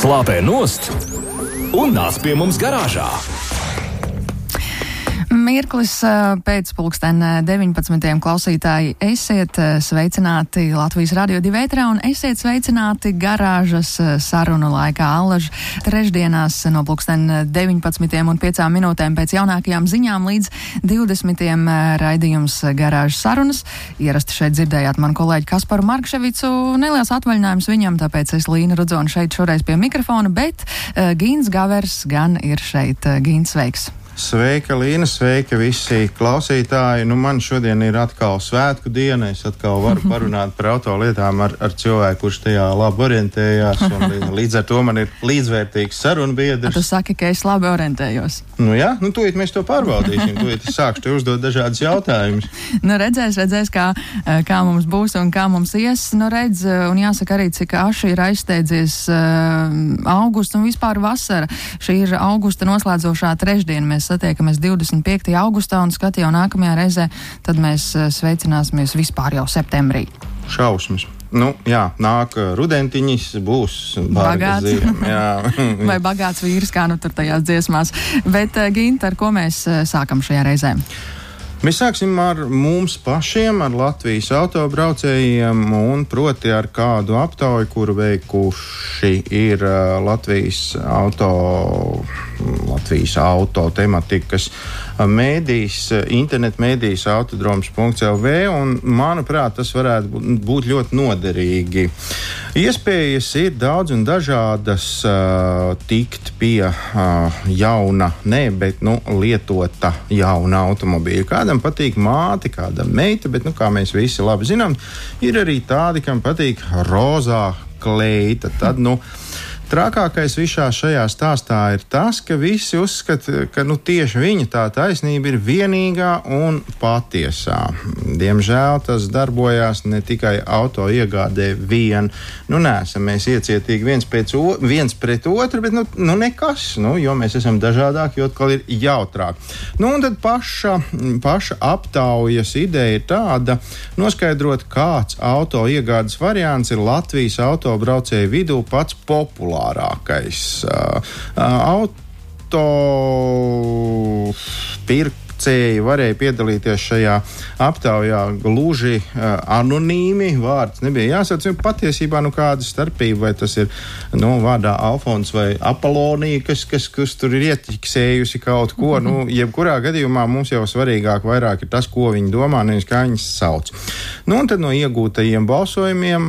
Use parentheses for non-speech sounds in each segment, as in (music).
slāpē nost un nāc pie mums garāžā. Mirklis pēc pulksten 19. klausītāji esiet sveicināti Latvijas radio divētrā un esiet sveicināti garāžas sarunu laikā Allaž trešdienās no pulksten 19. un 5 minūtēm pēc jaunākajām ziņām līdz 20. raidījums garāžas sarunas. Ierasti šeit dzirdējāt man kolēģi Kasparu Markševicu, neliels atvaļinājums viņam, tāpēc es Līna Rudzona šeit šoreiz pie mikrofona, bet Gīns Gavers gan ir šeit. Gīns, sveiks! Sveika, Līna, sveika visi klausītāji. Nu, man šodien ir atkal svētku diena. Es atkal varu (laughs) parunāt par autolietām ar, ar cilvēku, kurš tajā labi orientējās. (laughs) Līdz ar to man ir līdzvērtīgs sarunu biedrs. Tu saki, ka es labi orientējos. Nu jā, nu tūlīt mēs to pārbaudīsim. (laughs) Tūlīt es sākšu te uzdot dažādus jautājumus. nu, redzēs, redzēs, kā, kā mums būs un kā mums ies. Nu, redz, un jāsaka arī, cik aši ir aizsteidzies uh, augusts un vispār vasara. Šī ir augusta noslēdzošā trešdiena. Mēs satiekamies 25. augustā un skati jau nākamajā reizē, tad mēs eh, sveicināsimies vispār jau septembrī. Šausmas. Nu, jā, nāk eh, rudentiņš, būs bagāts. (laughs) Vai bagāts vīrs, kā nu tur tajās dziesmās. Bet, eh, Ginta, ar ko mēs sākam šajā reizē? Mēs sāksim ar mums pašiem, ar Latvijas autobraucējiem, un proti ar kādu aptauju, kuru veikuši ir Latvijas auto, Latvijas auto tematikas mēdījis, internetu mēdījis autodroms.lv, manuprāt, tas varētu būt ļoti noderīgi. Iespējas ir daudz un dažādas uh, tikt pie uh, jauna, ne, bet nu, lietota jauna automobīļa. Kādam patīk māte, kādam meita, bet, nu, kā mēs visi labi zinām, ir arī tādi, kam patīk rozā kleita. Tad, nu, Trakākais visā šajā stāstā ir tas, ka visi uzskata, ka nu, tieši viņa tā taisnība ir vienīgā un patiesā. Diemžēl tas darbojās ne tikai auto iegādē vien. Nu, nesam mēs iecietīgi viens, o, viens pret otru, bet nu, nu nekas, nu, jo mēs esam dažādāki, jo atkal ir jautrāk. Nu, un tad paša, paša aptaujas ideja ir tāda, noskaidrot, kāds auto iegādes variants ir Latvijas autobraucēju vidū pats populārākais populārākais. Auto pirkt pircēji varēja piedalīties šajā aptaujā gluži uh, anonīmi. Vārds nebija jāsauc. Patiesībā nu, kāda starpība, vai tas ir nu, vārdā Alfons vai Apolonija, kas, kas, kas tur ir ieķiksējusi kaut ko. Nu, (laughs) jebkurā gadījumā mums jau svarīgāk vairāk ir tas, ko viņi domā, nevis kā viņas sauc. Nu, un tad no iegūtajiem balsojumiem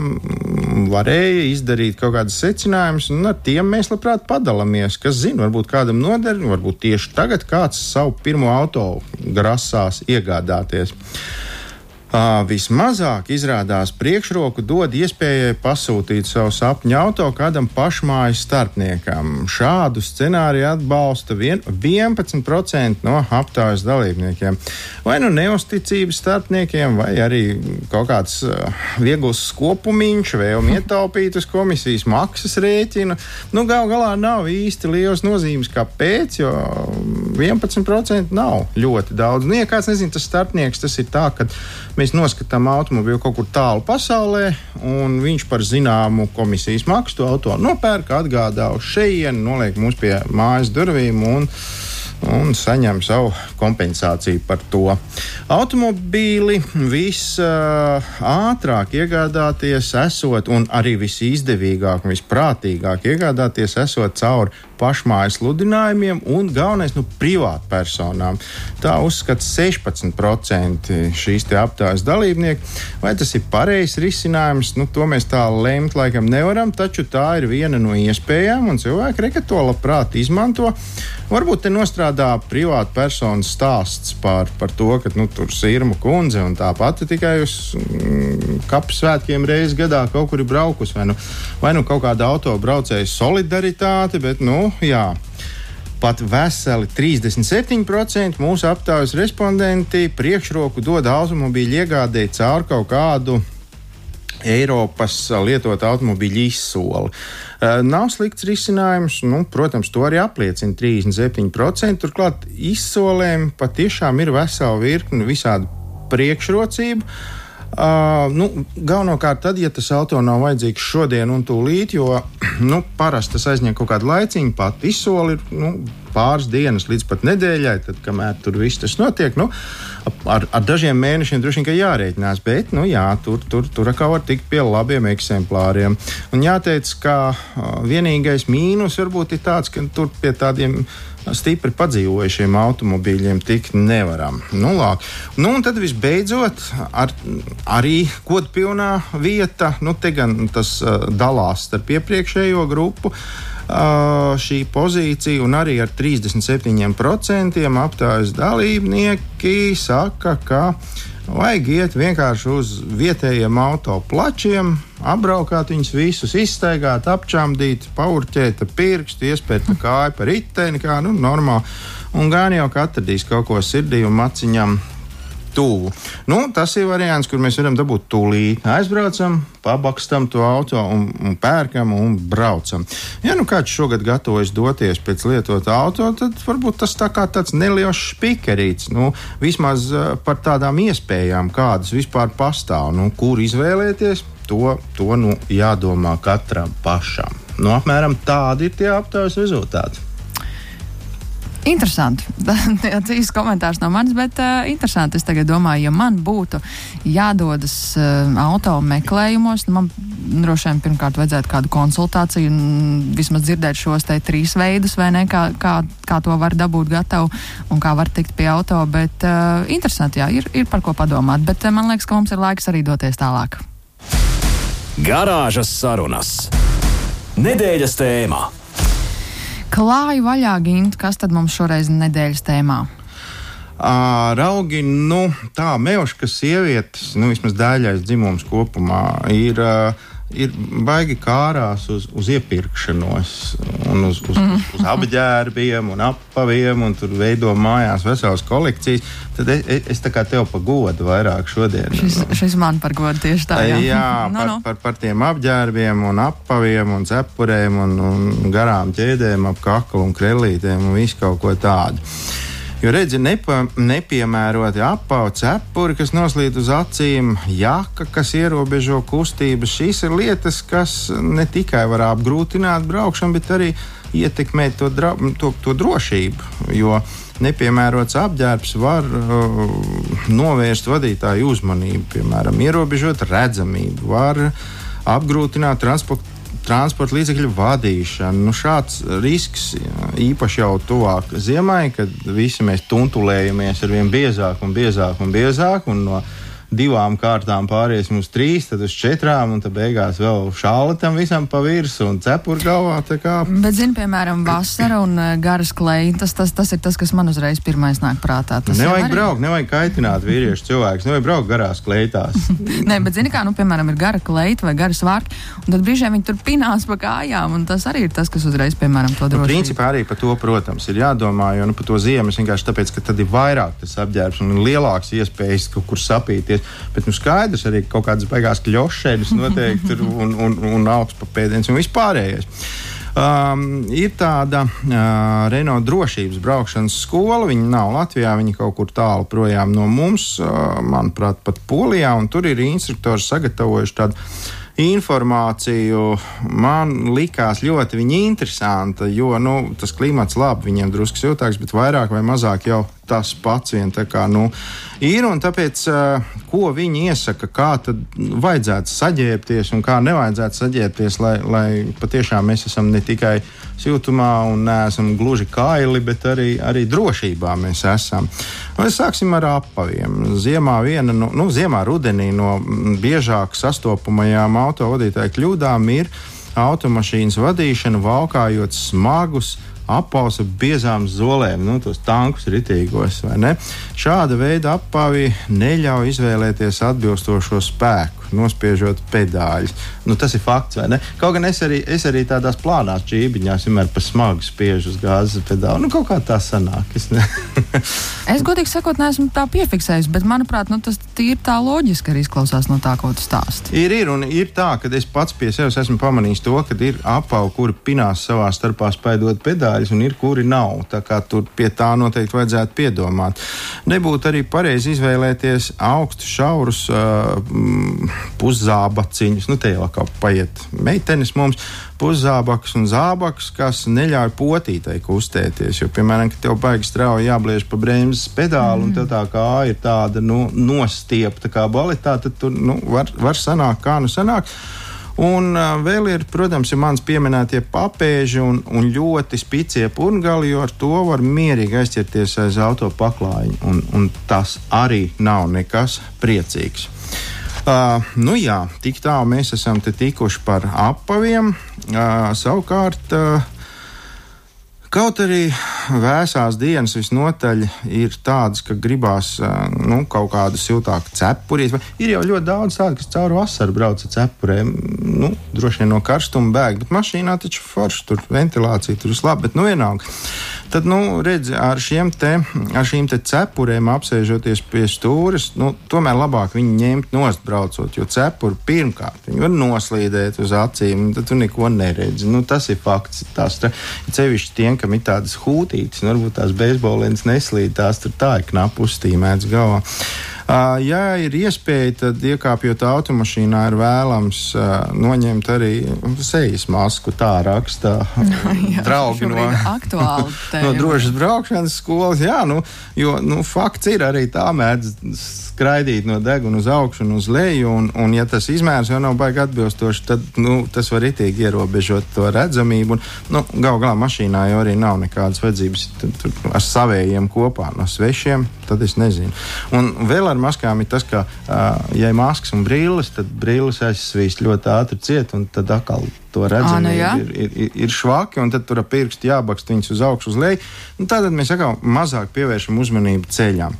varēja izdarīt kaut kādas secinājumus, un ar tiem mēs labprāt padalāmies. Kas zina, varbūt kādam noder, varbūt tieši tagad kāds savu pirmo auto grasās iegādāties. Vismazāk izrādās priekšroku dod iespējai pasūtīt savu sapņu auto kādam pašmājas starpniekam. Šādu scenāriju atbalsta vien, 11% no aptaujas dalībniekiem. Vai nu neusticības starpniekiem, vai arī kaut kāds viegls skopumiņš, vēlme ietaupīt uz komisijas maksas rēķinu. Nu, gal galā nav īsti liels nozīmes, kāpēc, jo 11% nav ļoti daudz. Nu, ja kāds nezina, tas starpnieks tas ir tā, ka mēs noskatām automobīlu kaut kur tālu pasaulē, un viņš par zināmu komisijas maksu to auto nopērk, atgādā uz šejienu, noliek mums pie mājas durvīm. Un, un saņem savu kompensāciju par to. Automobīli visātrāk uh, iegādāties, esot, un arī visizdevīgāk un visprātīgāk iegādāties, esot caur pašmājas sludinājumiem un galvenais nu, privātpersonām. Tā uzskata 16% šīs aptājas dalībnieku. Vai tas ir pareizs risinājums? Nu, to mēs tā lemt laikam nevaram, taču tā ir viena no iespējām, un cilvēki reka to labprāt izmanto. Varbūt te nostrādā privātpersonas stāsts par, par to, ka nu, tur ir Irma kundze un tā pati tikai uz mm, kapsvētkiem reizes gadā kaut kur ir braukusi. Vai nu, vai nu kaut kāda autobraucēja solidaritāte, bet nu, jā. Pat veseli 37% mūsu aptaujas respondenti priekšroku dod automobīļu iegādēji caur kaut kādu Eiropas lietotu automobīļu izsoli. Nav slikts risinājums, nu, protams, to arī apliecina 37%. Turklāt izsolēm patiešām ir vesela virkne visādu priekšrocību. Uh, nu, galvenokārt tad, ja tas auto nav vajadzīgs šodien un tūlīt, jo (clears throat) nu, parasti tas aizņem kaut kādu laiciņu, pat izsoli ir nu, pāris dienas līdz pat nedēļai, tad, kamēr tur viss tas notiek. Nu, ar, ar dažiem mēnešiem droši vien jārēķinās, bet nu, jā, tur, tur, tur atkal var tikt pie labiem eksemplāriem. Un jāteic, ka vienīgais mīnus varbūt ir tāds, ka tur pie tādiem stipri padzīvojušiem automobīļiem tikt nevaram. Nu, lāk. nu, un tad visbeidzot, ar, arī kodpilnā vieta, nu, te gan tas uh, dalās starp iepriekšējo grupu. Uh, šī pozīcija, un arī ar 37% aptājas dalībnieki saka, ka vajag iet vienkārši uz vietējiem auto plačiem, apbraukāt viņus visus, izstaigāt, apčāmdīt, paurķēt pirkstu, iespēja kāju par riteni, kā nu, normāli. Un gan jau ka atradīs kaut ko sirdī un maciņam tuvu. Nu, tas ir variants, kur mēs varam dabūt tūlīt. Aizbraucam, pabakstam to auto un, un pērkam un braucam. Ja nu kāds šogad gatavojas doties pēc lietotā auto, tad varbūt tas tā kā tāds neliels spikerīts. Nu, vismaz uh, par tādām iespējām, kādas vispār pastāv. Nu, kur izvēlēties, to, to nu, jādomā katram pašam. Nu, apmēram tādi ir tie aptaujas rezultāti. Interesanti. (laughs) Tas īsts komentārs no manis, bet uh, interesanti. Es tagad domāju, ja man būtu jādodas uh, auto meklējumos, nu, man droši vien pirmkārt vajadzētu kādu konsultāciju un vismaz dzirdēt šos te trīs veidus, vai ne, kā, kā, kā to var dabūt gatavu un kā var tikt pie auto. Bet uh, interesanti, jā, ir, ir par ko padomāt. Bet uh, man liekas, ka mums ir laiks arī doties tālāk. Garāžas sarunas. Nedēļas tēmā. Klāju vaļā, Gint, kas tad mums šoreiz nedēļas tēmā? Uh, raugi, nu, tā melška sievietes, nu, vismaz daļais dzimums kopumā, ir uh, ir baigi kārās uz, uz iepirkšanos, un uz, uz, mm. uz, uz apģērbiem un apaviem, un tur veido mājās veselas kolekcijas. Tad es, es, es tā kā tev pa godu vairāk šodien. Šis, šis man par godu tieši tā. Jā, jā (laughs) no, par, no. Par, par tiem apģērbiem un apaviem un cepurēm un, un garām ķēdēm ap kaklu un krellītēm un visu kaut ko tādu. Jo redzi, nepa, nepiemēroti apauga cepuri, kas noslīd uz acīm, jaka, kas ierobežo kustības. Šīs ir lietas, kas ne tikai var apgrūtināt braukšanu, bet arī ietekmēt to, dra, to, to drošību. Jo nepiemērots apģērbs var uh, novērst vadītāju uzmanību, piemēram, ierobežot redzamību, var apgrūtināt transporta transporta līdzekļu vadīšana. Nu, šāds risks īpaši jau tuvāk ziemai, kad visi mēs tuntulējamies ar vien biezāk un biezāk un biezāk. Un no divām kārtām pāriesim uz trīs, tad uz četrām, un tad beigās vēl šāli tam visam pa virsmu un cepuri galvā. Bet, zini, piemēram, vasara un eh, garas kleitas, tas, tas ir tas, kas man uzreiz pirmais nāk prātā. Tas nevajag arī... braukt, nevajag kaitināt vīriešu cilvēkus, nevajag braukt garās kleitās. (laughs) Nē, bet zini, kā, nu, piemēram, ir gara kleita vai garas vārki, un tad brīžiem viņi tur pinās pa kājām, un tas arī ir tas, kas uzreiz, piemēram, to droši. Nu, principā arī par to, protams, ir jādomā, jo nu, par to ziemas vienkārši tāpēc, ka tad ir vairāk tas apģērbs un lielāks iespējas kaut kur sapīties pēdiens. Bet nu, skaidrs arī kaut kādas beigās kļošēdas noteikti ir un, un, un augsts pēdiens un vispārējais. Um, ir tāda uh, Renault drošības braukšanas skola. Viņa nav Latvijā, viņa kaut kur tālu projām no mums, uh, manuprāt, pat Polijā. Tur ir instruktori sagatavojuši tādu informāciju man likās ļoti interesanta, jo nu, tas klimats labi, viņiem drusku siltāks, bet vairāk vai mazāk jau tas pats vien kā nu, ir. Tāpēc, ko viņi iesaka, kā tad vajadzētu saģērbties un kā nevajadzētu saģērbties, lai, lai patiešām mēs esam ne tikai siltumā un neesam gluži kaili, bet arī, arī drošībā mēs esam. Nu, sāksim ar apaviem. Ziemā viena no, nu, ziemā rudenī no biežāk sastopamajām autovadītāju kļūdām ir automašīnas vadīšana, valkājot smagus, apausa biezām zolēm, nu, tos tankus ritīgos. Šāda veida apavi neļauj izvēlēties atbilstošo spēku. Nospiežot pedāļus. Nu, tas ir fakts, vai ne? Kaut gan es arī, es arī tādās plānās čībiņās vienmēr pa smagu spiežu uz gāzes pedāli. Nu, kaut kā tā sanāk. Es, (laughs) es godīgi sakot, neesmu tā piefiksējis, bet manuprāt, nu, tas ir tā loģiski arī izklausās no tā, ko tu stāsti. Ir, ir, un ir tā, ka es pats pie sevis esmu pamanījis to, ka ir apaugi, kuri pinās savā starpā spaidot pedāļus, un ir kuri nav. Tā kā tur pie tā noteikti vajadzētu piedomāt. Nebūtu arī pareizi izvēlēties augstus, šaurus uh, puszābaciņus. Nu, te jau kā paiet meitenes mums puszābaks un zābaks, kas neļauj potītai kustēties. Jo, piemēram, kad tev baigi strauji jābliež pa bremzes pedāli, mm. un tā kā ir tāda nu, nostiepta kā baletā, tad tur nu, var, var sanākt, kā nu sanāk. Un vēl ir, protams, ir mans pieminētie papēži un, un ļoti spēcīgie purgali, jo ar to var mierīgi aizķerties aiz auto paklājiņa. Un, un tas arī nav nekas priecīgs. Uh, nu jā, tik tālu mēs esam tikuši par apaviem. Uh, savukārt, uh, Kaut arī vēsās dienas visnotaļ ir tādas, ka gribās nu, kaut kādu siltāku cepurīt. Ir jau ļoti daudz tādu, kas cauri vasaru brauc ar cepurēm. Nu, droši vien no karstuma bēg, bet mašīnā taču forši tur ventilācija tur ir laba, bet nu vienalga. Tad, nu, redzi, ar, te, ar šīm te cepurēm apsēžoties pie stūres, nu, tomēr labāk viņu ņemt nost braucot, jo cepuri pirmkārt var noslīdēt uz acīm, tad tu neko neredzi. Nu, tas ir fakts. Tās cevišķi tiem, kam ir tādas hūtītes, nu, varbūt tās beisbolīnas neslīd, tās tur tā ir knapi uztīmētas galvā. Ja ir iespēja, tad iekāpjot automašīnā, ir vēlams noņemt arī sejas masku. Tā raksta (laughs) jā, draugi no, (laughs) no drošas braukšanas skolas. Jā, nu, jo nu, fakts ir arī tā mēdz skraidīt no deguna uz augšu un uz leju. Un, un ja tas izmērs jau nav baigi atbilstoši, tad nu, tas var itīgi ierobežot to redzamību. Un, nu, Galu galā mašīnā jau arī nav nekādas vajadzības tur, ar savējiem kopā, no svešiem. Tad es nezinu. Un vēl ar maskām ir tas, ka, uh, ja ir maskas un brilles, tad brilles aizsvīst ļoti ātri ciet, un tad atkal to redzamību nu ir, ir, ir, ir švaki, un tad tur ar pirkstu jābakst viņus uz augšu, uz leju. Nu, tad mēs atkal mazāk pievēršam uzmanību ceļām.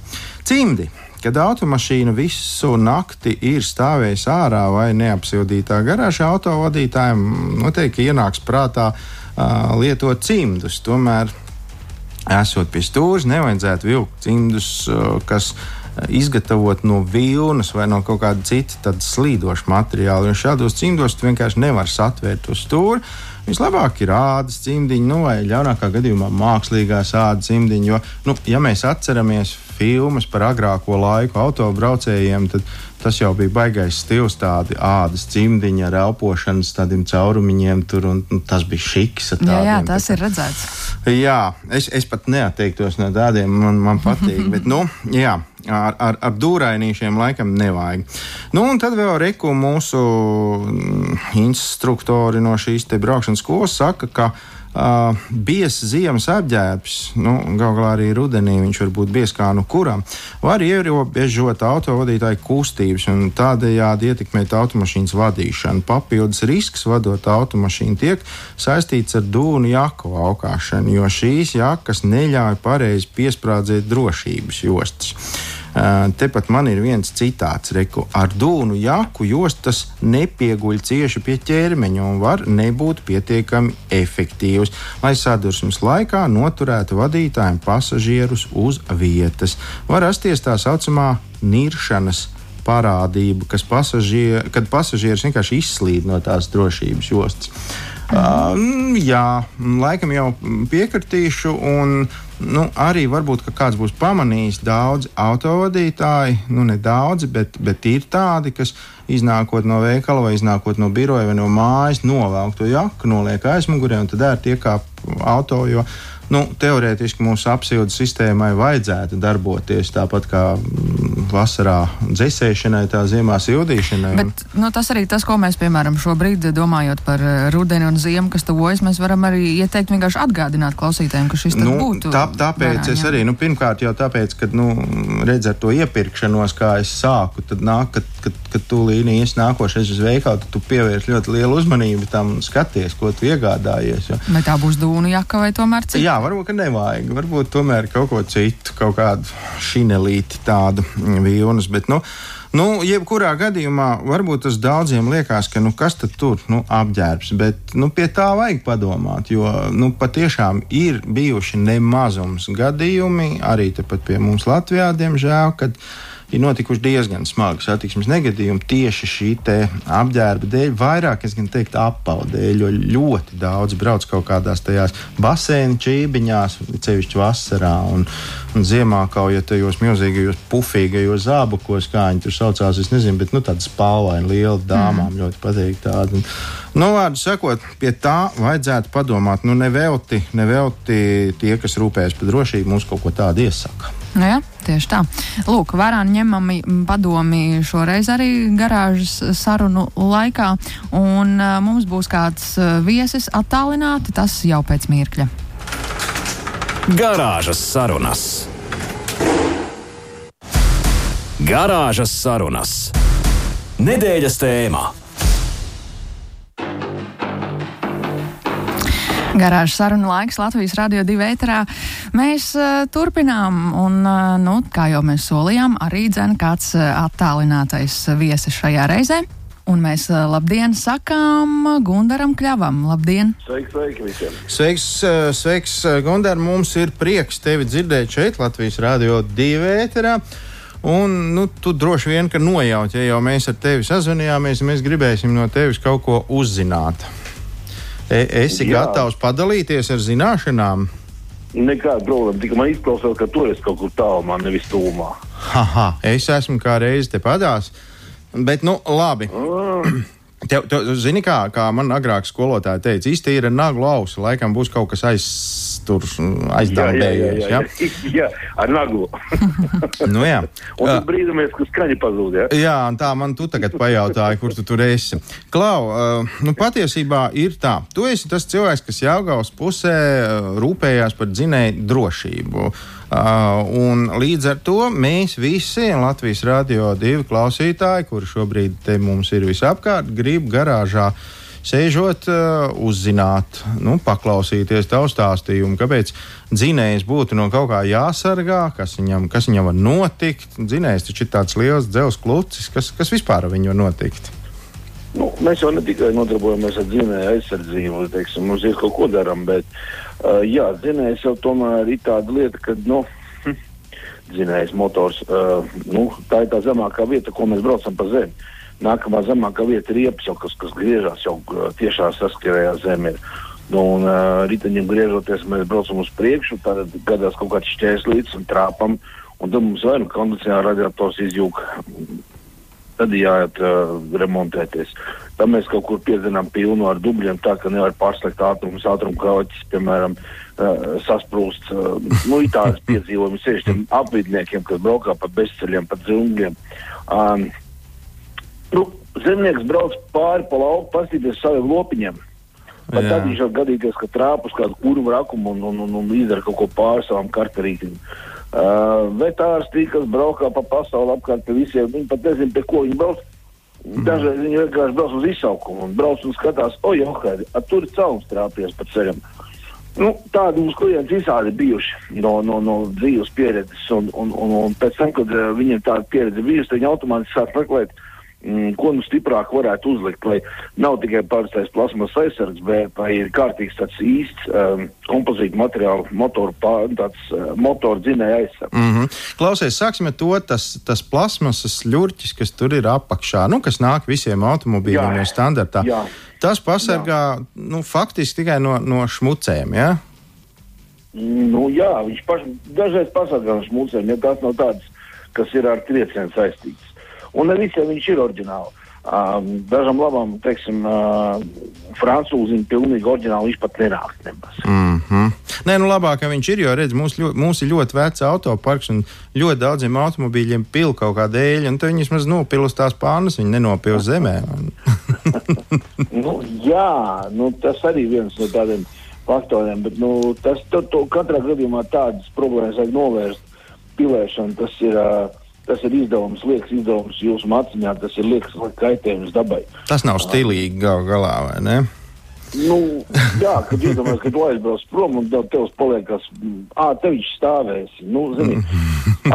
Cimdi Kad automašīna visu nakti ir stāvējusi ārā vai neapsildītā garāžā, autovadītājiem noteikti ienāks prātā uh, lietot cimdus. Tomēr, esot pie stūra, nevajadzētu vilkt cimdus, uh, kas izgatavot no vilnas vai no kaut kāda cita slīdoša materiāla. Jo šādos cimdos vienkārši nevari satvērt to stūri. Vislabāk ir ādas cimdiņi, nu, vai ļaunākā gadījumā mākslīgās ādas cimdiņi. Jo, nu, ja mēs atceramies filmas par agrāko laiku autobraucējiem, tad tas jau bija baisais stils, tādi ādas cimdiņi ar elpošanas tādiem caurumiņiem. Tur, un, un tas bija šiks. Tādiem, jā, jā, tas tā, ir redzēts. Jā, es, es pat neatteiktos no tādiem, man, man patīk. bet, nu, jā, ar, ar, ar dūrainīšiem laikam nevajag. Nu, un tad vēl reku mūsu mm, instruktori no šīs braukšanas skolas saka, ka Uh, biezs ziemas apģērbs, nu, galu galā arī rudenī viņš var būt biezs kā nu kuram, var ierobežot autovadītāju kustības un tādējādi ietekmēt automašīnas vadīšanu. Papildus risks vadot automašīnu tiek saistīts ar dūnu jaku aukāšanu, jo šīs jakas neļauj pareizi piesprādzēt drošības jostas. Tepat man ir viens citāts, reku, ar dūnu jaku jostas nepieguļ cieši pie ķermeņa un var nebūt pietiekami efektīvs, lai sadursmes laikā noturētu vadītājiem pasažierus uz vietas. Var rasties tā saucamā niršanas parādība, pasažier, kad pasažieris vienkārši izslīd no tās drošības jostas. Uh, jā, laikam jau piekritīšu. Un, nu, arī varbūt kāds būs pamanījis, daudz autovadītāji, nu ne daudzi, bet, bet ir tādi, kas iznākot no veikala vai iznākot no biroja vai no mājas, novelk to jaku, noliek aizmugurē un tad ērti iekāp auto. Jo, nu, teorētiski mūsu apsildes sistēmai vajadzētu darboties tāpat kā vasarā dzēsēšanai, tā ziemā sildīšanai. Bet, nu, tas arī tas, ko mēs, piemēram, šobrīd domājot par eh, rudeni un ziemu, kas tuvojas, mēs varam arī ieteikt vienkārši atgādināt klausītājiem, ka šis nu, būtu. Tā, tāpēc garā, es arī, nu, pirmkārt jau tāpēc, ka, nu, redz ar to iepirkšanos, kā es sāku, tad nāk, ka kad, kad tu līnija ies nākošais uz veikalu, tad tu pievērš ļoti lielu uzmanību tam, skaties, ko tu iegādājies. Jo. Vai tā būs dūnu jaka vai tomēr cita? Jā, varbūt, ka nevajag. Varbūt tomēr kaut ko citu, kaut kādu šinelīti tādu vilnas. Bet, nu, Nu, jebkurā gadījumā varbūt tas daudziem liekas, ka nu, kas tad tur nu, apģērbs, bet nu, pie tā vajag padomāt, jo nu, patiešām ir bijuši nemazums gadījumi arī tepat pie mums Latvijā, diemžēl, kad ir notikuši diezgan smagi satiksmes negadījumi tieši šī apģērba dēļ, vairāk, es gan teiktu, apavu dēļ, jo ļoti daudz brauc kaut kādās tajās basēnu čībiņās, cevišķi vasarā un, un ziemā kauja tajos milzīgajos pufīgajos zābakos, kā viņi tur saucās, es nezinu, bet nu, tādas spālaini liela dāmām mm. ļoti patīk tāda. Nu, vārdu sakot, pie tā vajadzētu padomāt. Nu, nevelti, nevelti tie, kas rūpējas par drošību, mums kaut ko tādu iesaka. Nu jā, tieši tā. Lūk, vērā ņemami padomi šoreiz arī garāžas sarunu laikā, un uh, mums būs kāds viesis attālināti, tas jau pēc mirkļa. Garāžas sarunas. Garāžas sarunas. Nedēļas tēmā. Garāžas sarunu laiks Latvijas radio divi ēterā. Mēs uh, turpinām, un, uh, nu, kā jau mēs solījām, arī dzen kāds uh, attālinātais viesis šajā reizē. Un mēs uh, labdien sakām Gundaram Kļavam. Labdien! Sveiks, sveiki visiem! Sveiks, sveiks Gundar! Mums ir prieks tevi dzirdēt šeit, Latvijas radio divi ēterā. Un, nu, tu droši vien, ka nojauti, ja jau mēs ar tevi sazvanījāmies, mēs gribēsim no tevis kaut ko uzzināt. E, esi Jā. gatavs padalīties ar zināšanām? Nekāda problēma. Tikai man izklausās, ka tu esi kaut kur tālumā, nevis tūmā. Haha, es esmu kā reiz te padās. Bet, nu, labi. Mm. (clears throat) Tev, tev, zini, kā, kā man agrāk skolotāja teica, iztīra naglu ausu, laikam būs kaut kas aiz, tur aizdambējies. Jā, jā, jā, jā. jā, (laughs) ar naglu. (laughs) nu, jā. Un tad brīdamies, ka skaņa pazūd. Jā? jā, un tā man tu tagad pajautāji, kur tu tur esi. Klau, uh, nu patiesībā ir tā. Tu esi tas cilvēks, kas Jāgaus pusē uh, rūpējās par dzinēju drošību. Uh, Uh, un līdz ar to mēs visi Latvijas radio divi klausītāji, kuri šobrīd te mums ir visapkārt, grib garāžā sēžot, uh, uzzināt, nu, paklausīties tavu stāstījumu, kāpēc dzinējs būtu no kaut kā jāsargā, kas viņam, kas viņam var notikt. Dzinējs taču ir tāds liels dzels klucis, kas, kas vispār ar viņu var notikt. Nu, mēs jau ne tikai nodarbojamies ar dzinēju aizsardzību, teiksim, mums ir kaut ko darām, bet uh, jā, dzinējs jau tomēr ir tāda lieta, ka, nu, hm, dzinējs motors, uh, nu, tā ir tā zemākā vieta, ko mēs braucam pa zemi. Nākamā zemākā vieta ir riepas, jau, kas, griežas jau uh, tiešā saskarējā zemē. Nu, un uh, riteņiem griežoties, mēs braucam uz priekšu, tad gadās kaut kāds šķērslīts un trāpam, un tad mums vai nu kondicionāla radiators izjūg tad jāiet uh, remontēties. Tad mēs kaut kur piezinām pilnu ar dubļiem, tā ka nevar pārslēgt ātrumus, ātrumkrauķis, piemēram, uh, sasprūst. Uh, nu, ir tādas piedzīvojumas tieši tiem apvidniekiem, kas braukā pa bezceļiem, pa dzungļiem. Um, nu, zemnieks brauc pāri pa lauku, pastīties saviem lopiņiem. Pat tad viņš var gadīties, ka trāpus kādu kurvu rakumu un, un, un, un izdara kaut ko pāri savam karterītim. Uh, vetārstī, kas braukā pa pasauli apkārt pie visiem, viņi pat nezina, pie ko viņi brauc. Mm. Dažreiz viņi vienkārši brauc uz izsaukumu un brauc un skatās, oi, ok, tur ir caurums trāpies pa ceļam. Nu, tādi mums klienti visādi bijuši no, no, no dzīves pieredzes, un, un, un, un pēc tam, kad uh, viņiem tāda pieredze bijusi, viņi automātiski sāk meklēt uh, Mm, ko nu stiprāk varētu uzlikt, lai nav tikai parastais plasmas aizsargs, bet lai ir kārtīgs tāds īsts um, kompozīta materiāla motoru, pār, tāds uh, motoru dzinēja aizsargs. Mm -hmm. Klausies, sāksim ar to, tas, tas plasmasas ļurķis, kas tur ir apakšā, nu, kas nāk visiem automobīļiem jau standartā. Jā. Tas pasargā, jā. nu, faktiski tikai no, no šmucēm? Ja? Nu, jā, viņš paš, dažreiz pasargā no šmucēm, ja tās nav tādas, kas ir ar triecienu saistītas. Un visiem viņš ir oriģināli. Um, dažam labam, teiksim, uh, francūzim pilnīgi oriģināli viņš pat nenāk nemaz. Mm -hmm. Nē, nu labāk, ka viņš ir, jo redz, mums, ļo, mums ir ļoti vecs autoparks un ļoti daudziem automobīļiem pil kaut kā dēļ, un viņi vismaz nopil uz tās pānas, viņi nenopil zemē. (laughs) (laughs) nu, jā, nu, tas arī viens no tādiem faktoriem, bet nu, tas to, to katrā gadījumā tādas problēmas vajag novērst. Pilēšana tas ir. Uh, tas ir izdevums, liekas izdevums jūsu maciņā, tas ir liekas kaitējums dabai. Tas nav stilīgi gal galā, vai ne? Nu, jā, kad iedomājies, ka tu aizbrauc prom un tev paliekas, ā, te viņš stāvēs. Nu, zini,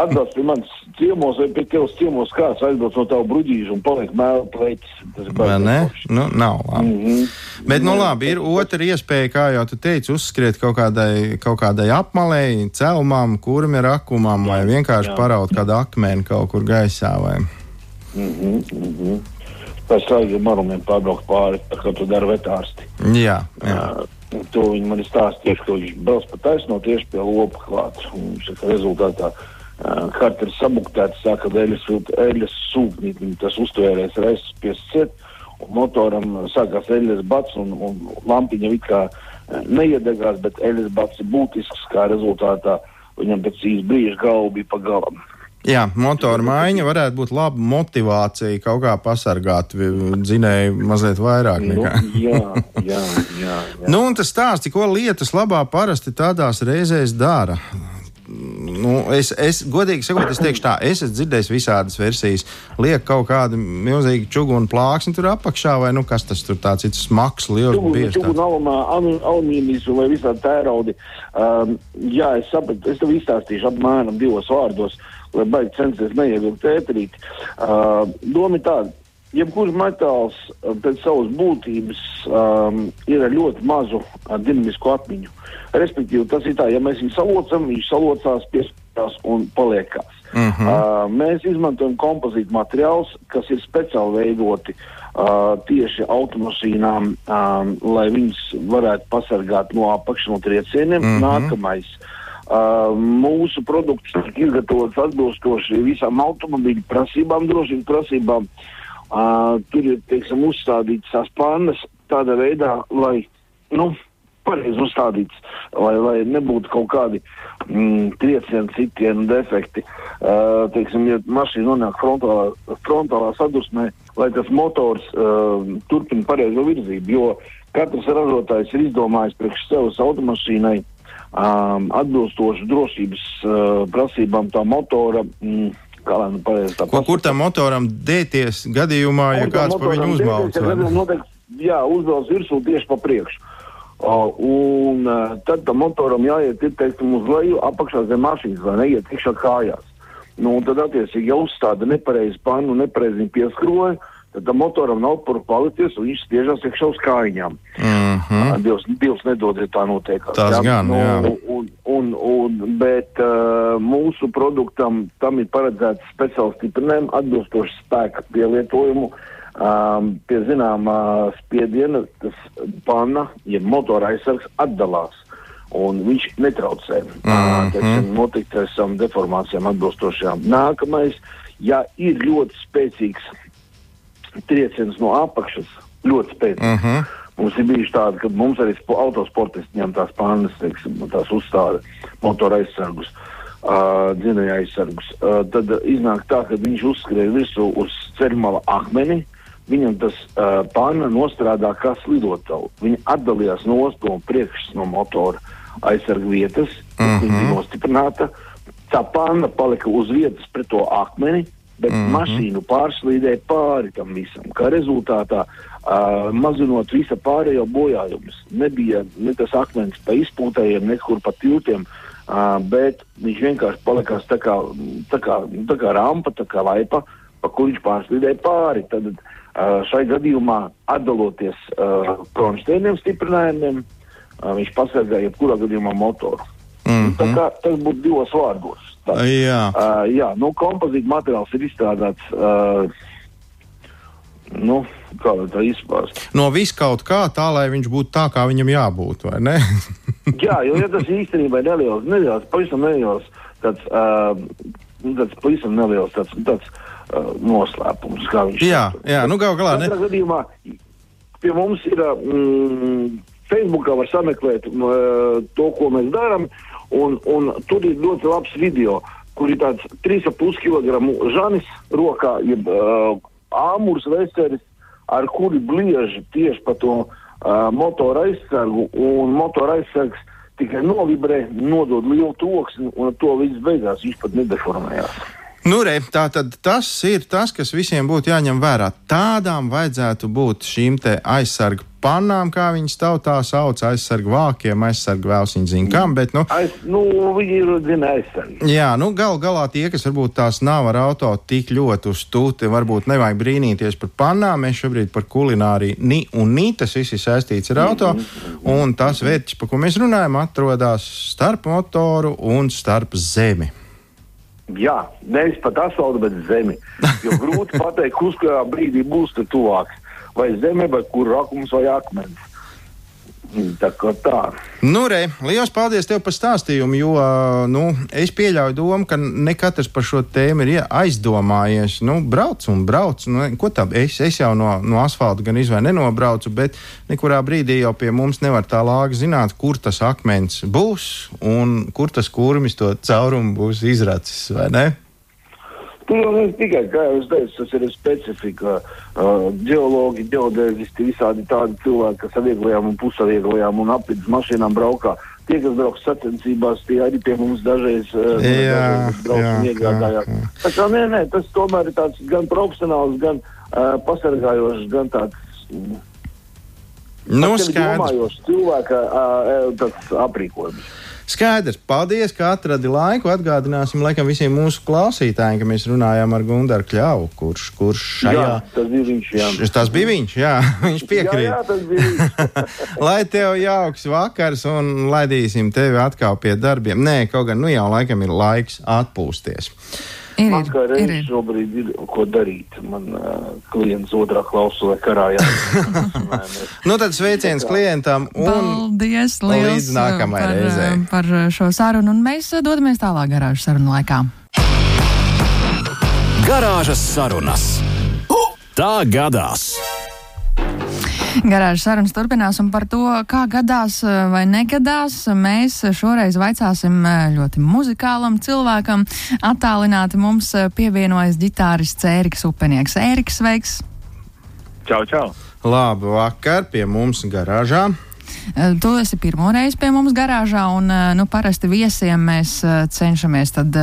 atbrauc pie manis ciemos vai pie tevs ciemos kāds aizbrauc no tavu bruģīžu un paliek mēlu pleķis. Ir Vai ne? baigi. Nu, nav labi. Mm -hmm. Bet, nu, labi, ir otra iespēja, kā jau tu teici, uzskriet kaut kādai, kaut kādai apmalei, celmām, kurmi rakumam, vai vienkārši jā. paraut kādu akmeni kaut kur gaisā. Vai... Pēc svaigiem marumiem pārbraukt pāri, tā kā tu dari vetārsti. Jā, jā. Uh, to viņi man ir stāstījuši, ka viņš brauc pa taisno tieši pie lopa klāt. Un saka, rezultātā uh, karta ir sabuktēta, sāka eļas, eļas sūknīt, tas uztvērēs reizes piesiet, un motoram sākās eļas bats, un, un lampiņa it kā neiedegās, bet eļas bats ir būtisks, kā rezultātā viņam pēc īsa brīža galva bija pa galam. Jā, motora maiņa varētu būt laba motivācija kaut kā pasargāt dzinēju mazliet vairāk. Nu, Nekā. jā, jā, (laughs) jā. jā. Nu, un tas stāsti, ko lietas labā parasti tādās reizēs dara. Nu, es, es, godīgi sakot, es teikšu tā, es esmu dzirdējis visādas versijas. Liek kaut kādu milzīgu čugunu plāksni tur apakšā, vai nu kas tas tur tāds ir smags, liels, bieži. Čūgu tāds. nalamā, alumīnijas vai visādi tēraudi. Um, jā, es sapratu, es tev izstāstīšu apmēram divos vārdos, lai baigi censties neievilkt ēterīt. Uh, doma ir tāda. Jebkurš metāls uh, pēc savas būtības um, ir ar ļoti mazu uh, dinamisku atmiņu. Respektīvi, tas ir tā, ja mēs viņu salocam, viņš salocās, piesprāstās un paliekās. Uh -huh. uh, mēs izmantojam kompozītu materiālus, kas ir speciāli veidoti uh, tieši automašīnām, um, lai viņas varētu pasargāt no apakšas no triecieniem. Uh -huh. Nākamais. Uh, mūsu produkts tiek izgatavots atbilstoši visām automobīļu prasībām, drošības prasībām. Uh, tur ir teiksim, uzstādītas tās pannas tādā veidā, lai nu, pareizi uzstādīts, lai, lai nebūtu kaut kādi mm, triecieni, sitieni, defekti. Uh, teiksim, ja mašīna nonāk frontālā, frontālā sadursmē, lai tas motors uh, turpina pareizo virzību, jo katrs ražotājs ir izdomājis priekš sevis automašīnai um, atbilstoši drošības uh, prasībām tā motora. Mm, nu pareizi tā Ko, kur tam motoram dēties gadījumā, ja kāds pa viņu uzmauc? Noteikti, jā, uzvelc virsū tieši pa priekšu. Uh, un uh, tad tam motoram jāiet, ir, teiksim, uz leju, apakšā zem mašīnas, lai neiet iekšā kājās. Nu, un tad, attiecīgi, ja uzstāda nepareizi panu, nepareizi viņu pieskroja, tad tam motoram nav par palicies, un viņš spiežās iekšā uz kājām. Mm. Dievs, Dievs nedod, ja tā notiek. Tas gan, jā. Un, un, un, bet uh, mūsu produktam tam ir paredzēts speciāls stiprinājums, atbilstoši spēka pielietojumu. Um, pie zināmā spiediena tas panna, ja motora aizsargs atdalās. Un viņš netraucē mm. -hmm. notikt ar savām deformācijām atbilstošām. Nākamais, ja ir ļoti spēcīgs trieciens no apakšas, ļoti spēcīgs. Mhm. Mums ir bijuši tādi, ka mums arī spo- autosportisti ņem tās pannas, teiksim, tās uzstāda motora aizsargus, uh, dzinēja aizsargus. Uh, tad uh, iznāk tā, ka viņš uzskrēja virsū uz ceļmala akmeni, viņam tas uh, panna nostrādā kā slidotavu. Viņa atdalījās no no priekšas no motora aizsargu vietas, mm -hmm. viņa bija nostiprināta. Tā panna palika uz vietas pret to akmeni, bet mm -hmm. mašīnu pārslīdēja pāri tam visam. Kā rezultātā, uh, mazinot visa pārējo bojājumus, nebija ne tas akmens pa izpūtējiem, nekur pa tiltiem, uh, bet viņš vienkārši palikās tā kā, tā kā, tā kā rampa, tā kā laipa, pa kur viņš pārslīdēja pāri. Tad uh, šai gadījumā atdaloties uh, kronšteiniem stiprinājumiem, uh, viņš pasargāja jebkurā gadījumā motoru. Mm -hmm. Tā kā tas būtu divos vārdos. Tā. Jā. Uh, jā, nu, kompozīta materiāls ir izstrādāts. Uh, nu, kā lai tā izpāst. No viskaut kā tā, lai viņš būtu tā, kā viņam jābūt, vai ne? (laughs) Jā, jo ja tas īstenībā ir neliels, neliels, pavisam neliels, tāds, uh, tāds pavisam neliels, tāds, tāds uh, noslēpums, kā viņš jā, saka. jā, nu gal galā ne. Gadījumā pie mums ir mm, Facebookā var sameklēt mm, to, ko mēs darām, un, un tur ir ļoti labs video, kur ir tāds 3,5 kg žanis rokā, jeb uh, āmurs veseris, ar kuri bliež tieši pa to uh, motora aizsargu, un motora aizsargs tikai novibrē, nodod lielu troksni, un to viss beigās viņš pat nedeformējās. Nu, re, tā tad tas ir tas, kas visiem būtu jāņem vērā. Tādām vajadzētu būt šīm aizsargu pannām, kā viņas tautā sauc, aizsargu vākiem, aizsargu vēls, viņi zina kam, bet, nu. Aiz, nu, viņi ir, zina, aizsargi. Jā, nu, gal galā tie, kas varbūt tās nav ar auto tik ļoti uz stūti, varbūt nevajag brīnīties par pannām. Mēs šobrīd par kulināriju ni un nī, tas viss ir saistīts ar auto, un tas vērķis, par ko mēs runājam, atrodas starp motoru un starp zemi. Jā, nevis pat asfaltam, bet zemi. Jo (laughs) grūti pateikt, kurš kurā brīdī būs te tuvāks. Vai zeme, vai kur rakums vai akmens. Tā kā tā. Nu, re, liels paldies tev par stāstījumu, jo nu, es pieļauju domu, ka ne katrs par šo tēmu ir aizdomājies. Nu, brauc un brauc. Nu, ko tā? Es, es jau no, no asfalta gan izvēlu nenobraucu, bet nekurā brīdī jau pie mums nevar tā lāga zināt, kur tas akmens būs un kur tas kurmis to caurumu būs izracis, vai ne? Tur jau ne tikai, kā jau es teicu, tas ir specifika. Uh, geologi, geodēzisti, visādi tādi cilvēki, kas ar vieglajām un pusavieglajām un apvidus mašīnām braukā. Tie, kas brauc sacensībās, tie arī pie mums dažreiz uh, brauc iegādājās. Tā kā nē, nē, tas tomēr ir tāds gan profesionāls, gan uh, pasargājošs, gan tāds. Nu, skaidrs. Cilvēka uh, aprīkojums. Skaidrs, paldies, ka atradi laiku. Atgādināsim laikam visiem mūsu klausītājiem, ka mēs runājām ar Gunāru Kļavu, kurš, kurš šajā. Jā, tas bija viņš. Jā. Tas bija viņš, jā, viņš piekrīt. Jā, jā, tas bija viņš. lai tev jauks vakars un laidīsim tevi atkal pie darbiem. Nē, kaut gan nu jau laikam ir laiks atpūsties. Ir, Man kā ir, reizes ir. šobrīd ir ko darīt. Man uh, klients otrā klausulē karājā. Nu tad sveiciens klientam un Paldies, līdz nākamajai par, reizei. par šo sarunu, un mēs dodamies tālāk garāžu sarunu laikā. Garāžas sarunas. Tā gadās! Garāžas sarunas turpinās, un par to, kā gadās vai negadās, mēs šoreiz vaicāsim ļoti muzikālam cilvēkam. Attālināti mums pievienojas ģitārists Ēriks Upenieks. Ēriks, sveiks! Čau, čau! labu vakar pie mums garāžā. Eh, Tu esi pirmo reizi pie mums garāžā, un eh, nu, parasti viesiem mēs eh, cenšamies tad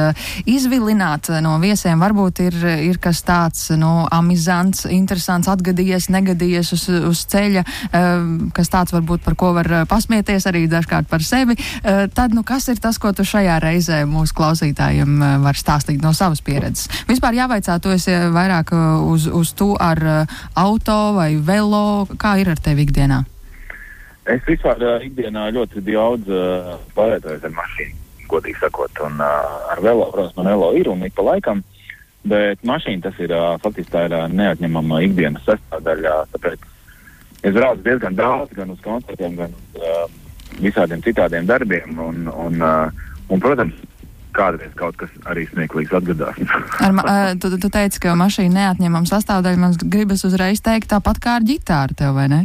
izvilināt no viesiem. Varbūt ir, ir kas tāds nu, amizants, interesants, atgadījies, negadījies uz, uz ceļa, kas tāds varbūt par ko var pasmieties arī dažkārt par sevi. Tad, nu, kas ir tas, ko tu šajā reizē mūsu klausītājiem var stāstīt no savas pieredzes? Vispār jāvaicā, tu esi vairāk uz, uz tu ar auto vai velo, kā ir ar tevi ikdienā? Es vispār uh, ikdienā ļoti daudz uh, pārvietojos ar mašīnu, godīgi sakot, un uh, ar velo, protams, man velo ir un ik pa laikam, bet mašīna tas ir uh, faktiski tā ir uh, neatņemama ikdienas sastāvdaļa, tāpēc es braucu diezgan daudz, gan uz koncertiem, gan uz uh, visādiem citādiem darbiem, un, un, uh, un protams, kādreiz kaut kas arī smieklīgs atgadās. Ar, ā, tu, tu teici, ka mašīna neatņemama sastāvdaļa. Man gribas uzreiz teikt, tāpat kā ar ģitāru, tev, vai ne?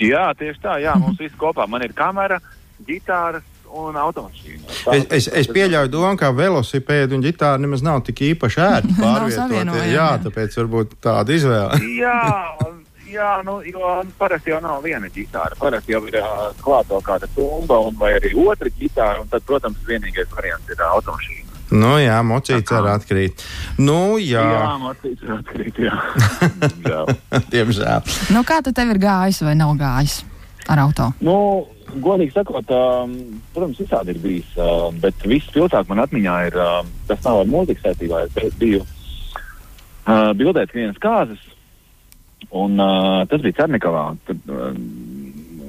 Jā, tieši tā, jā, mums viss kopā, man ir kamera, ģitāras un automašīna. Es, es, es pieļauju domu, ka velosipēdi un ģitāra nemaz nav tik īpaši ērti (laughs) Nav pārvietot. savienojami, jā, tāpēc varbūt tāda izvēle. (laughs) Jā, jā nu, jo parasti jau nav viena ģitāra. Parasti jau ir uh, klāta vēl kāda tumba un vai arī otra ģitāra. Un tad, protams, vienīgais variants ir uh, automašīna. Nu jā, mocīts arī atkrīt. Nu jā, Jā, mocīts ir atkrīt, jā. (laughs) Žēl. diemžēl. Nu, kā tad tev ir gājis vai nav gājis ar auto? nu, godīgi sakot, um, protams, visādi ir bijis. Uh, bet viss pilsāk man atmiņā ir, uh, tas nav ar mūziku saistībā. Es biju uh, bildēts vienas kāzas, un uh, tas bija Cernikavā. Tad, uh,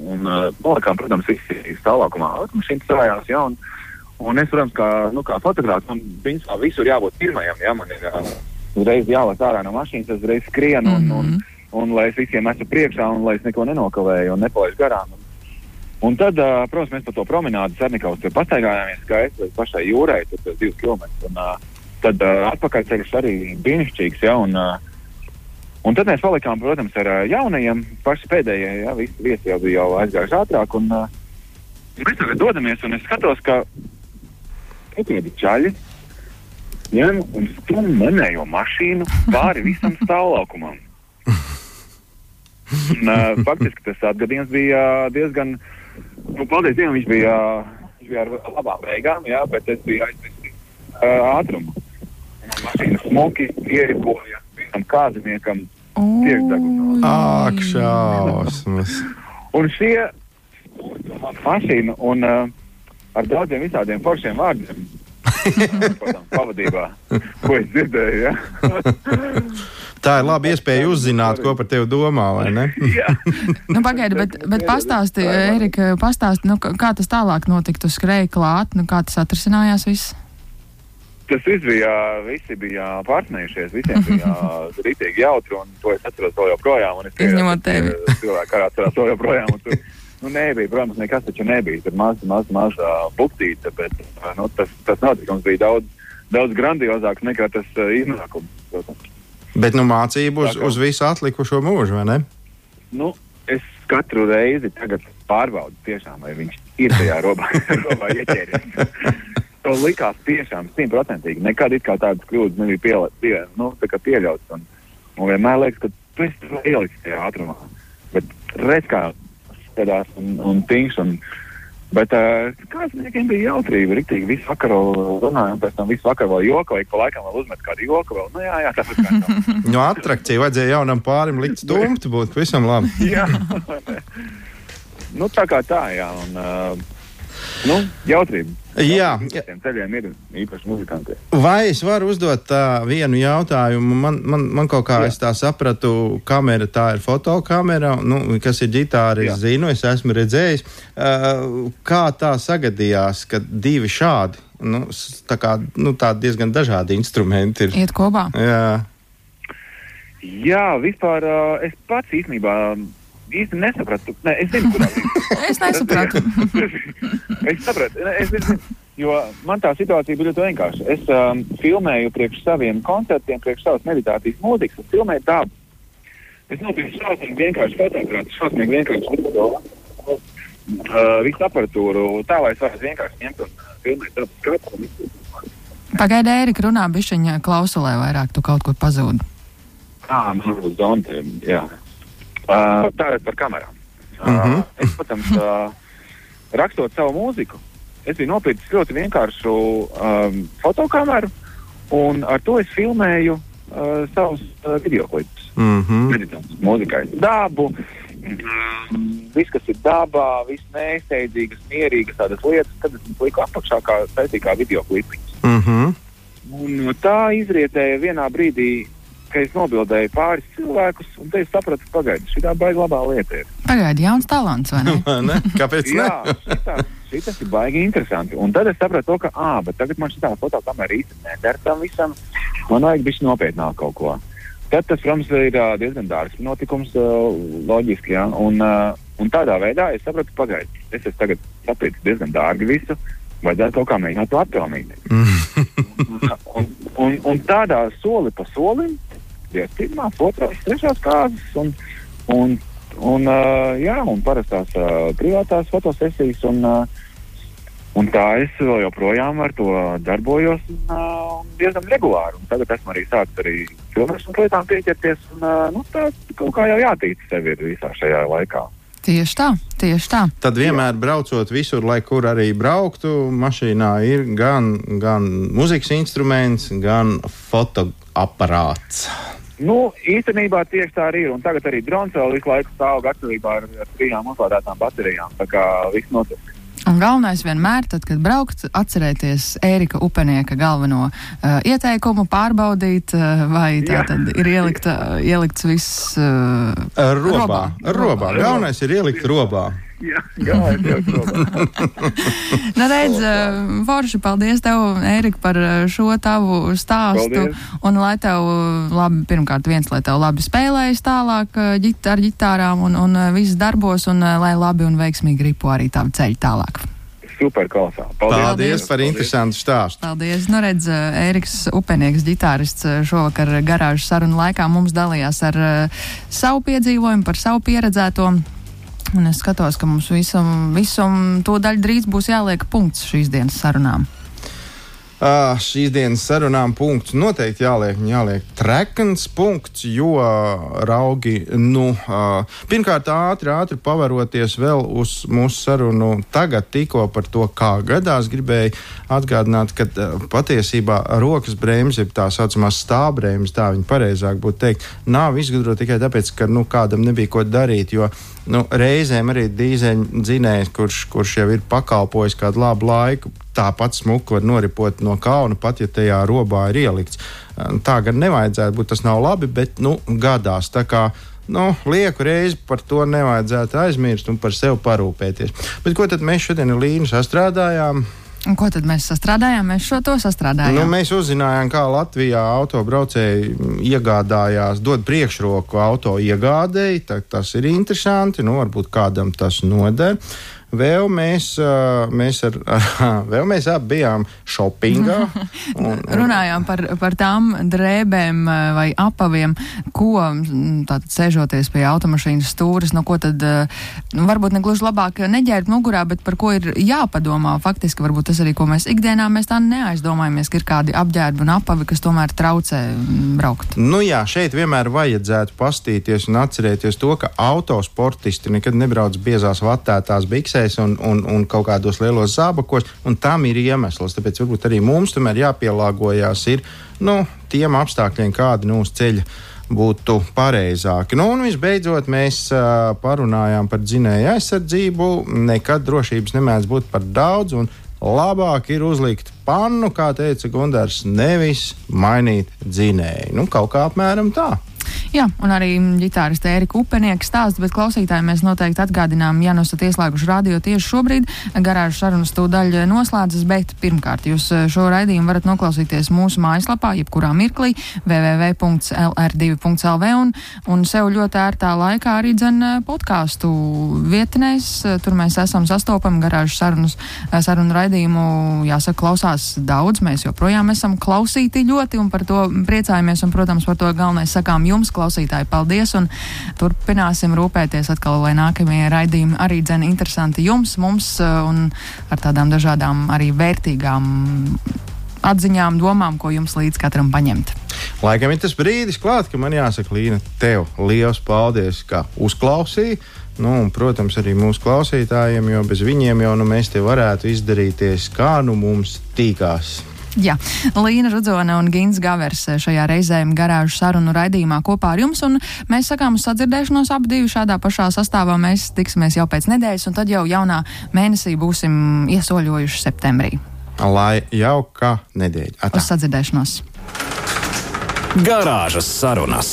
un, uh, palikām, protams, visi stāvākumā automašīnas savājās, jā, un, un es, protams, kā, nu, kā fotogrāfs, man principā visur jābūt pirmajam, jā, man ir uzreiz jālaiž ārā no mašīnas, es uzreiz skrienu, un, un, un lai es visiem esmu priekšā, un lai es neko nenokavēju un nepalaidu garām. Un, Un tad, uh, protams, mēs pa to promenādu Cernikavas tur pastaigājāmies skaisti līdz pašai jūrai, tur divas kilometrus. Un, uh, tad uh, atpakaļceļš arī brīnišķīgs, ja, un, uh, un tad mēs palikām, protams, ar jaunajiem, paši pēdējie, ja, visi viesi jau bija jau aizgājuši ātrāk, un uh, mēs tagad dodamies, un es skatos, ka pietiedi čaļi ņem un stum manējo mašīnu pāri visam stāvlaukumam. Un, uh, faktiski tas atgadījums bija diezgan, nu, paldies Dievam, viņš bija, viņš bija ar labām beigām, jā, bet es biju aizmirsis uh, ātrumu. mašīna smuki ieripoja vienam kāziniekam priekšdegumu. Ak, šausmas. Un šie mašīna un uh, ar daudziem visādiem foršiem vārdiem. Pavadībā, ko es dzirdēju. Ja? (laughs) Tā ir laba iespēja uzzināt, ko par tevi domā, vai ne? (laughs) Jā. Nu, pagaidi, bet, (laughs) bet pastāsti, Erika, pastāsti, nu, kā tas tālāk notika? Tu skrēji klāt, nu, kā tas atrisinājās viss? Tas viss bija, visi bija pārsmējušies, visiem bija rītīgi jautri, un to es atceros vēl joprojām. un es pieļauju, Izņemot tevi. Cilvēki arī atcerās to joprojām. un Tur, nu, nebija, protams, nekas taču nebija. Tur maza, maza, maza buktīte, bet nu, tas, tas notikums bija daudz, daudz grandiozāks nekā tas iznākums. Protams. Bet nu, mācību uz, uz visu atlikušo mūžu, vai ne? Nu, es katru reizi pārbaudu, tiešām, vai viņš ir tajā (laughs) robā, robā ieķēries. To likās tiešām simtprocentīgi. Nekad tādas kļūdas nebija piela, pie, nu, pieļautas. Un, un vienmēr liekas, ka tu esi ielicis tajā ātrumā. Bet redz, kā skatās un, un tīņš. Un, Bet uh, kādiem bija jautrība, rīktīgi visu vakaru runājām, pēc tam visu vakaru vēl jokoju, ik pa laikam vēl uzmet kādu joku vēl. Nu jā, jā, tāpēc kā tā. (laughs) Nu, attrakcija vajadzēja jaunam pārim likt stumtu, būtu visam labi. (laughs) Jā, nu, tā kā tā, jā. Un, uh, nu, jautrība. Jā. Ceļiem ir īpaši muzikanti. Vai es varu uzdot tā vienu jautājumu? Man, man, man kaut kā Jā. es tā sapratu, kamera tā ir fotokamera, nu, kas ir ģitāra, es Jā. zinu, es esmu redzējis. Uh, kā tā sagadījās, ka divi šādi, nu, tā kā, nu, tā diezgan dažādi instrumenti ir? Iet kopā. Jā. Jā, vispār uh, es pats īstenībā īsti nesapratu. Ne, es zinu, kurā brīdī. (laughs) Es nesapratu. (laughs) es sapratu, es zinu, jo man tā situācija bija ļoti vienkārša. Es um, filmēju priekš saviem koncertiem, priekš savas meditācijas mūzikas, es filmēju dabu. Es nopirku šausmīgi vienkārši fotoaparātu, šausmīgi vienkārši video. Uh, visu aparatūru tā, lai es varētu vienkārši ņemt un uh, filmēt dabu skatu. Pagaidi, Erika, runā bišķiņa klausulē vairāk, tu kaut kur pazūdi. Ah, man būs zonte, jā. Uh, Tātad par kamerām. Uh, Mhm. Es, protams, uh, rakstot savu mūziku, es biju nopircis ļoti vienkāršu um, fotokameru, un ar to es filmēju uh, savus uh, video klipus. Mm -hmm. Meditācijas mūzikai. Dabu, mm, viss, kas ir dabā, viss nesteidzīgas, mierīgas tādas lietas, tad es liku apakšā kā, kā video klipiņus. Mm -hmm. Un tā izrietēja vienā brīdī, ka es nobildēju pāris cilvēkus, un te es sapratu, ka pagaidi, šī tā baigta labā lieta. Ir. Pagaidi, jauns talants, vai ne? (laughs) ne? Kāpēc? Jā, Ne? šitā, šitas ir baigi interesanti. Un tad es sapratu, to, ka, ah, bet tagad man šī tā fotokamera īsti neder tam visam. Man vajag bišķi nopietnāk kaut ko. Tad tas, protams, ir diezgan dārgs notikums, loģiski, jā. Un, un tādā veidā es sapratu, pagaidi, es esmu tagad sapircis diezgan dārgi visu, vajadzētu kaut kā mēģināt to atpelnīt. un, un, un tādā soli pa solim, bija pirmā, otrā, trešās kārtas, un, un, un, uh, jā, un parastās uh, privātās fotosesijas. Un, uh, Un tā es joprojām ar to darbojos un, uh, un diezgan regulāri. Un tagad esmu arī sācis arī filmēšanas lietām pieķerties. Un, uh, nu, tā kaut kā jau jātīst sevi ir visā šajā laikā. Tieši tā, tieši tā. Tad vienmēr braucot visur, lai kur arī brauktu, mašīnā ir gan, gan muzikas instruments, gan fotoaparāts. Nu, īstenībā tieši tā arī ir. Un tagad arī drons vēl visu laiku stāv gatavībā ar, ar trijām uzlādētām baterijām. Tā kā viss notiek. Un galvenais vienmēr, tad, kad braukt, atcerēties Ērika Upenieka galveno uh, ieteikumu, pārbaudīt, uh, vai tā Jā. tad ir ielikta, ielikts viss uh, Robā. Robā. Robā. Galvenais ir ielikt robā. Jā, jā, tādā. (laughs) Nu, redz, uh, Forši, paldies tev, Ērika, par uh, šo tavu stāstu. Paldies. Un lai tev, uh, labi, pirmkārt, viens, lai tev labi spēlējas tālāk ģit, ar ģitārām un, un viss darbos, un lai labi un veiksmīgi ripo arī tavu ceļu tālāk. Super kolosā. Paldies, Paldies. par interesantu stāstu. Paldies. Nu, redz, Ēriks Upenieks, ģitārists, šovakar garāžas sarunu laikā mums dalījās ar savu piedzīvojumu, par savu pieredzēto. Un es skatos, ka mums visam, visam to daļu drīz būs jāliek punkts šīs dienas sarunām. Uh, šīs dienas sarunām punkts noteikti jāliek, jāliek trekns punkts, jo uh, raugi, nu, uh, pirmkārt, ātri, ātri pavaroties vēl uz mūsu sarunu tagad tikko par to, kā gadās, gribēju atgādināt, ka uh, patiesībā rokas bremze, tā saucamā stāvbremze, tā viņa pareizāk būtu teikt, nav izgudrota tikai tāpēc, ka, nu, kādam nebija ko darīt, jo nu, reizēm arī dīzeļdzinējs, kurš, kurš jau ir pakalpojis kādu labu laiku, tāpat smuki var noripot no kauna, pat ja tajā robā ir ielikts. Tā gan nevajadzētu būt, tas nav labi, bet nu, gadās. Nu, lieku reizi par to nevajadzētu aizmirst un par sevi parūpēties. Bet ko tad mēs šodien ar Līnu sastrādājām? Un ko tad mēs sastrādājām? Mēs šo to sastrādājām. Nu, mēs uzzinājām, kā Latvijā autobraucēji iegādājās, dod priekšroku auto iegādēji. Tas ir interesanti. Nu, varbūt kādam tas noder. Vēl mēs, mēs, ar, (laughs) vēl mēs abi bijām shoppingā. (laughs) Un, un... Runājām par, par tām drēbēm vai apaviem, ko tātad sēžoties pie automašīnas stūres, no ko tad nu, varbūt negluži labāk neģērbt mugurā, bet par ko ir jāpadomā. Faktiski varbūt tas arī, ko mēs ikdienā mēs tā neaizdomājamies, ka ir kādi apģērbi un apavi, kas tomēr traucē braukt. Nu jā, šeit vienmēr vajadzētu pastīties un atcerēties to, ka autosportisti nekad nebrauc biezās vatētās biksēs biksēs un, un, un kaut kādos lielos zābakos, un tam ir iemesls. Tāpēc varbūt arī mums tomēr jāpielāgojas ir, nu, tiem apstākļiem, kādi nu uz ceļa būtu pareizāki. Nu, un visbeidzot, mēs uh, parunājām par dzinēju aizsardzību. Nekad drošības nemēdz būt par daudz, un labāk ir uzlikt pannu, kā teica Gunārs, nevis mainīt dzinēju. Nu, kaut kā apmēram tā. Jā, un arī ģitāriste Erika Upenieka stāsta, bet klausītājiem mēs noteikti atgādinām, ja nu esat ieslēguši radio tieši šobrīd, garāžas sarunas tūdaļ noslēdzas, bet pirmkārt jūs eh, šo raidījumu varat noklausīties mūsu mājaslapā, jebkurā mirklī www.lr2.lv un, un sev ļoti ērtā laikā arī dzen eh, podkāstu vietnēs. Tur mēs esam sastopami garāžas sarunas, eh, sarunu raidījumu, jāsaka, klausās daudz. Mēs joprojām esam klausīti ļoti un par to priecājamies un, protams, par to galvenais sakām jums, klausītāji. Paldies! Un turpināsim rūpēties atkal, lai nākamie raidījumi arī dzen interesanti jums, mums uh, un ar tādām dažādām arī vērtīgām atziņām, domām, ko jums līdz katram paņemt. Laikam ir tas brīdis, klāt, ka man jāsaka, Līna, tev liels paldies, ka uzklausīji. Nu, un, protams, arī mūsu klausītājiem, jo bez viņiem jau nu, mēs te varētu izdarīties, kā nu mums tīkās. Jā, Līna Rudzona un Gins Gavers šajā reizē garāžu sarunu raidījumā kopā ar jums, un mēs sakām uz sadzirdēšanos ap divu šādā pašā sastāvā. Mēs tiksimies jau pēc nedēļas, un tad jau jaunā mēnesī būsim iesoļojuši septembrī. Lai jauka nedēļa. Atā. Uz sadzirdēšanos! Garāžas sarunas!